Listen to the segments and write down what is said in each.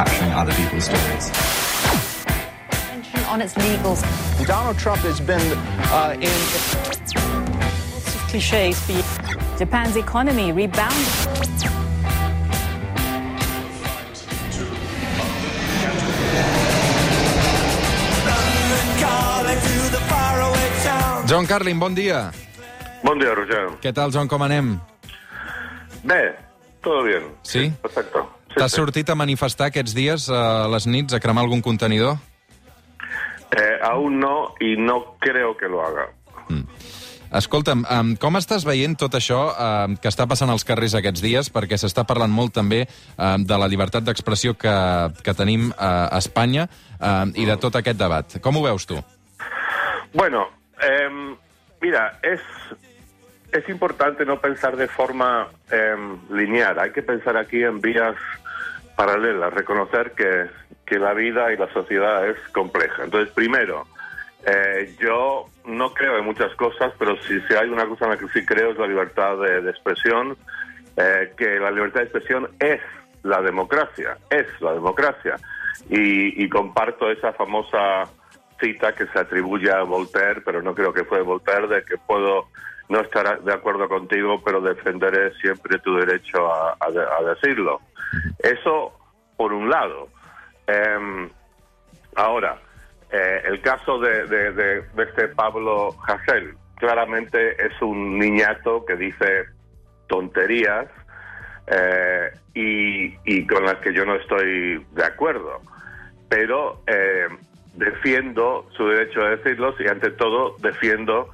capturing other people's stories. on its legals. Donald Trump has been uh, in. Lots of cliches. Japan's economy rebounded. John Carlin, bon dia. Bon dia, Roger. Què tal, John, com anem? Bé, todo bien. Sí? Perfecto. Sí, T'has sí. sortit a manifestar aquests dies, a les nits, a cremar algun contenidor? Eh, aún no, y no creo que lo haga. Escolta'm, um, com estàs veient tot això um, que està passant als carrers aquests dies? Perquè s'està parlant molt també um, de la llibertat d'expressió que, que tenim uh, a Espanya um, i de tot aquest debat. Com ho veus tu? Bueno, em, mira, es, es importante no pensar de forma em, lineal. Hay que pensar aquí en vías paralelas, reconocer que, que la vida y la sociedad es compleja. Entonces, primero, eh, yo no creo en muchas cosas, pero si, si hay una cosa en la que sí creo es la libertad de, de expresión, eh, que la libertad de expresión es la democracia, es la democracia. Y, y comparto esa famosa cita que se atribuye a Voltaire, pero no creo que fue Voltaire, de que puedo no estar de acuerdo contigo, pero defenderé siempre tu derecho a, a de- a decirlo. Eso por un lado. Em, ahora, eh, el caso de, este Pablo Hasél, claramente es un niñato que dice tonterías eh, y, y con las que yo no estoy de acuerdo. Pero eh, defiendo su derecho a decirlos y ante todo defiendo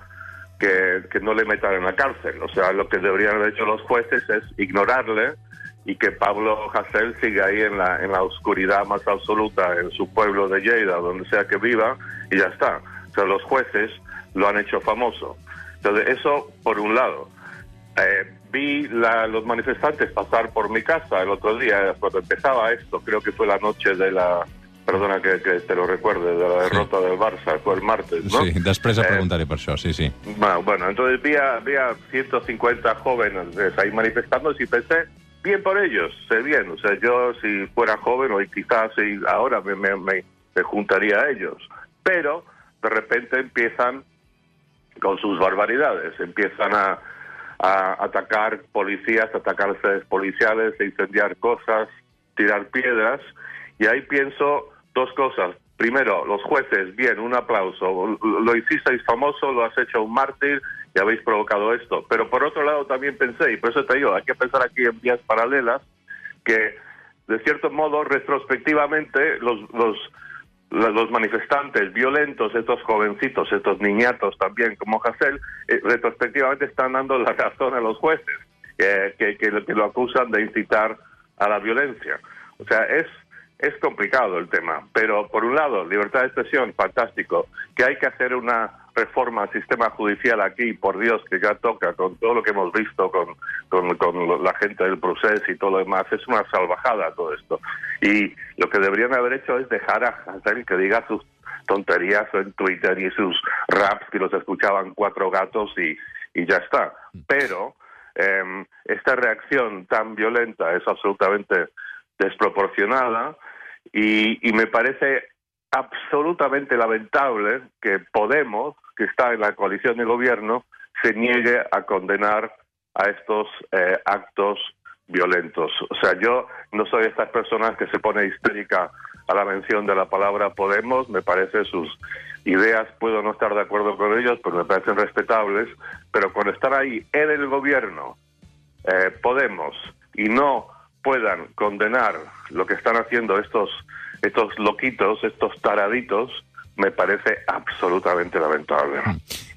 que, que no le metan en la cárcel. O sea, lo que deberían haber hecho los jueces es ignorarle y que Pablo Hasél siga ahí en la, en la oscuridad más absoluta en su pueblo de Lleida, donde sea que viva, y ya está. O sea, los jueces lo han hecho famoso. Entonces, eso por un lado. Eh, vi la- los manifestantes pasar por mi casa el otro día, cuando empezaba esto, creo que fue la noche de la, perdona que, que te lo recuerde, de la derrota del Barça, fue el martes, ¿no? Sí, després et Eh, preguntaré per això, sí, sí. bueno, bueno, entonces vi a, vi a 150 jóvenes eh, ahí manifestándose y pensé, bien por ellos, sé bien. O sea, yo si fuera joven o quizás si ahora me, me, me- me juntaría a ellos. Pero de repente empiezan con sus barbaridades, empiezan a, a atacar policías, atacar sedes policiales, a incendiar cosas, tirar piedras. Y ahí pienso dos cosas. Primero, los jueces, bien, un aplauso. Lo hicisteis famoso, lo has hecho un mártir y habéis provocado esto. Pero por otro lado también pensé, y por eso te digo, hay que pensar aquí en vías paralelas, que de cierto modo, retrospectivamente, los, los, los manifestantes violentos, estos jovencitos, estos niñatos también como Hassel, eh, retrospectivamente están dando la razón a los jueces, eh, que, que, que lo acusan de incitar a la violencia. O sea, es, es complicado el tema, pero por un lado, libertad de expresión, fantástico, que hay que hacer una reforma al sistema judicial aquí, por Dios, que ya toca con todo lo que hemos visto con, con, con la gente del proceso y todo lo demás, es una salvajada todo esto. Y lo que deberían haber hecho es dejar a Hassel que diga sus tonterías en Twitter y sus raps que los escuchaban cuatro gatos y, y ya está. Pero em, esta reacción tan violenta es absolutamente desproporcionada y, y me parece absolutamente lamentable que Podemos, que está en la coalición de gobierno, se niegue a condenar a estos eh, actos violentos. O sea, yo no soy de estas personas que se pone histérica a la mención de la palabra Podemos, me parece sus ideas, puedo no estar de acuerdo con ellos, pero me parecen respetables, pero cuando están ahí en el gobierno, eh, Podemos, y no puedan condenar lo que están haciendo estos, estos loquitos, estos taraditos, me parece absolutamente lamentable.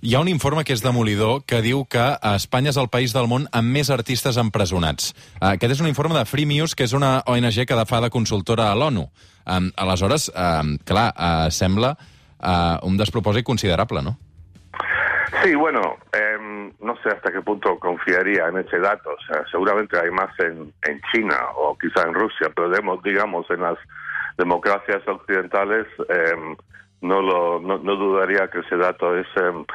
Hi ha un informe que és demolidor que diu que Espanya és el país del món amb més artistes empresonats. Aquest és un informe de Free Muse, que és una ONG que fa de consultora a l'ONU. Aleshores, clar, uh, sembla uh, un despropòsit considerable, no? Sí, bueno, em, no sé hasta qué punto confiaría en ese dato. O sea, seguramente hay más en, en China o quizá en Rusia, pero digamos, digamos en las democracias occidentales em, no, lo, no, no dudaría que ese dato es, em,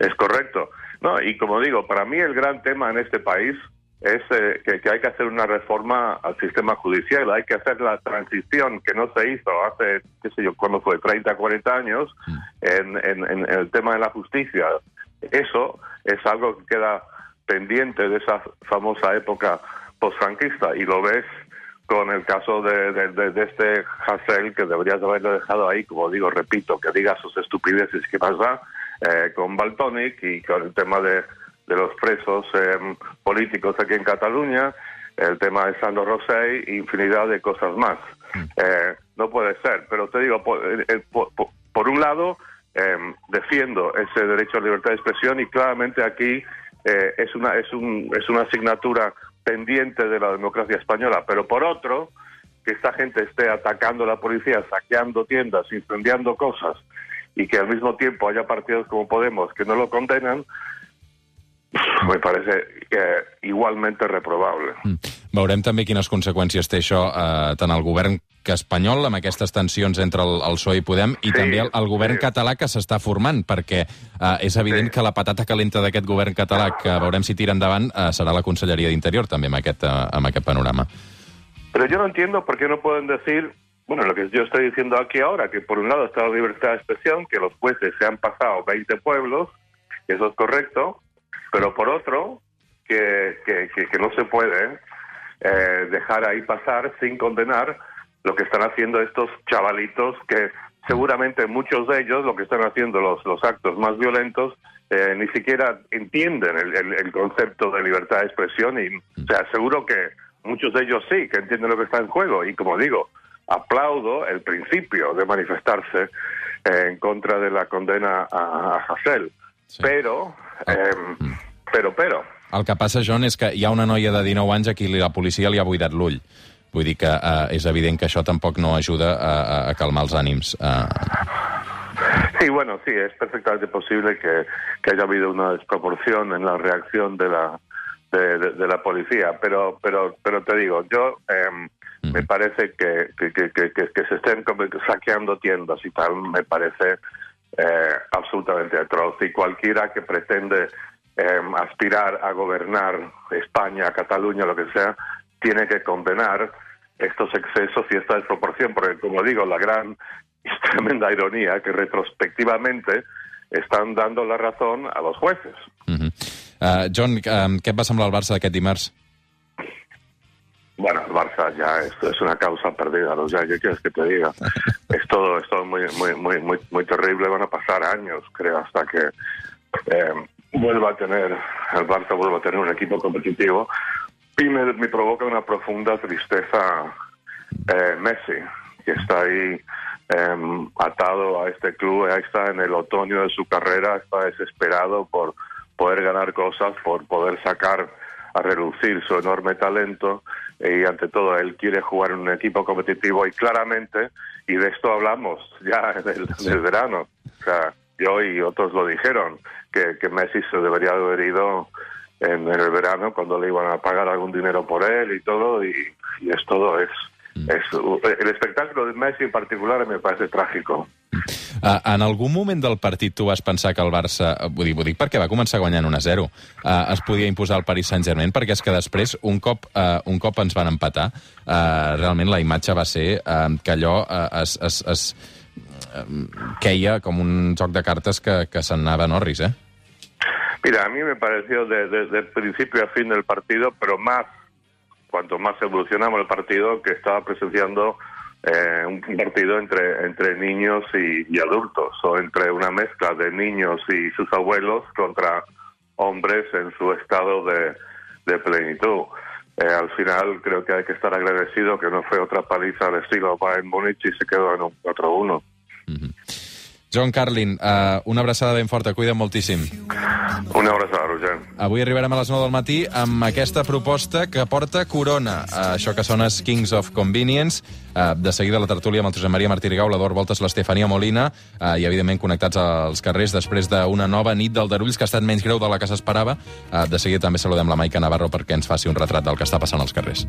es correcto. No, y como digo, para mí el gran tema en este país es eh, que, que hay que hacer una reforma al sistema judicial, hay que hacer la transición que no se hizo hace, qué sé yo, cuando fue 30, 40 años en, en- en el tema de la justicia. Eso es algo que queda pendiente de esa famosa época postfranquista y lo ves con el caso de, de- de- de este Hassel que deberías haberlo dejado ahí, como digo, repito, que diga sus estupideces que pasa eh, con Baltonic y con el tema de, de los presos eh, políticos aquí en Cataluña, el tema de Sandro Rosell infinidad de cosas más. Eh, no puede ser, pero te digo, por, eh, eh, por- por- por un lado, eh, defiendo ese derecho a libertad de expresión y claramente aquí eh, es una es un es una asignatura pendiente de la democracia española, pero por otro que esta gente esté atacando a la policía, saqueando tiendas, incendiando cosas y que al mismo tiempo haya partidos como Podemos que no lo condenan, me parece eh, igualmente reprobable. Veurem també quines conseqüències té això eh, al govern que espanyol, amb aquestes tensions entre el, el PSOE i Podem, i Sí, també el, el govern sí. català que s'està formant, perquè eh, és evident Sí. que la patata calenta d'aquest govern català, que veurem si tira endavant, eh, serà la Conselleria d'Interior, també, amb aquest, eh, amb aquest panorama. Pero yo no entiendo por qué no pueden decir, bueno, lo que yo estoy diciendo aquí ahora, que por un lado está la libertad de expresión, que los jueces se han pasado 20 pueblos, eso es correcto, pero por otro, que, que, que- que no se puede eh, dejar ahí pasar sin condenar lo que están haciendo estos chavalitos que seguramente muchos de ellos lo que están haciendo los, los actos más violentos eh, ni siquiera entienden el, el- el concepto de libertad de expresión y o sea seguro que muchos de ellos sí que entienden lo que está en juego. Y como digo aplaudo el principio de manifestarse eh, en contra de la condena a, a Hassel Sí. pero eh, pero pero. El que passa, John, és que hi ha una noia de 19 anys a qui la policia li ha buidat l'ull. Vull dir que eh, és evident que això tampoc no ajuda a, a, a calmar els ànims. Eh, Sí, bueno, sí, es perfectamente posible que, que haya habido una desproporción en la reacción de la de, de- de la policía, pero pero pero te digo, yo em, me parece que, que, que, que- se estén saqueando tiendas y tal, me parece eh, absolutamente atroz y cualquiera que pretende em, aspirar a gobernar España, Cataluña, lo que sea, tiene que condenar estos excesos y esta desproporción, porque como digo, la gran y tremenda ironía que retrospectivamente están dando la razón a los jueces. uh uh, John, eh, què et va semblar el Barça d'aquest dimarts? Bueno, el Barça ya es, es una causa perdida, sea, ¿qué quieres que te diga? Es todo, es todo muy, muy, muy, muy, muy terrible, van a pasar años, creo, hasta que eh, vuelva a tener, el Barça vuelva a tener un equipo competitivo y me, me provoca una profunda tristeza eh, Messi, que está ahí eh, atado a este club, ahí está en el otoño de su carrera, está desesperado por poder ganar cosas, por poder sacar a relucir su enorme talento. Y ante todo él quiere jugar en un equipo competitivo y claramente, y de esto hablamos ya del, del verano, o sea, yo y otros lo dijeron, que, que Messi se debería haber ido en, en el verano cuando le iban a pagar algún dinero por él y todo, y, y es todo, es, es el espectáculo de Messi en particular me parece trágico. Uh, en algun moment del partit tu vas pensar que el Barça, vull dir, ho dic perquè va començar guanyant 1-0, uh, es podia imposar el Paris Saint-Germain, perquè és que després, un cop, uh, un cop ens van empatar, uh, realment la imatge va ser uh, que allò uh, es, es, es uh, queia com un joc de cartes que, que se'n anava a Norris, eh? Mira, a mí me pareció de, de- de principio a fin del partido, pero más, cuanto más evolucionamos el partido, que estaba presenciando eh, un partido entre, entre niños y, y adultos, o entre una mezcla de niños y sus abuelos contra hombres en su estado de, de plenitud. Eh, al final creo que hay que estar agradecido que no fue otra paliza al estilo Bayern Múnich y se quedó en un 4-1. John Carlin, uh, una abraçada ben forta, cuida moltíssim. Una abraçada, Roger. Avui arribarem a les 9 del matí amb aquesta proposta que porta Corona. Uh, això que sona és Kings of Convenience. Uh, de seguida la tertúlia amb el Josep Maria Martí Rigau, l'Ador Voltes, l'Estefania Molina uh, i, evidentment, connectats als carrers després d'una nova nit d'Aldarulls que ha estat menys greu de la que s'esperava. Uh, de seguida també saludem la Maica Navarro perquè ens faci un retrat del que està passant als carrers.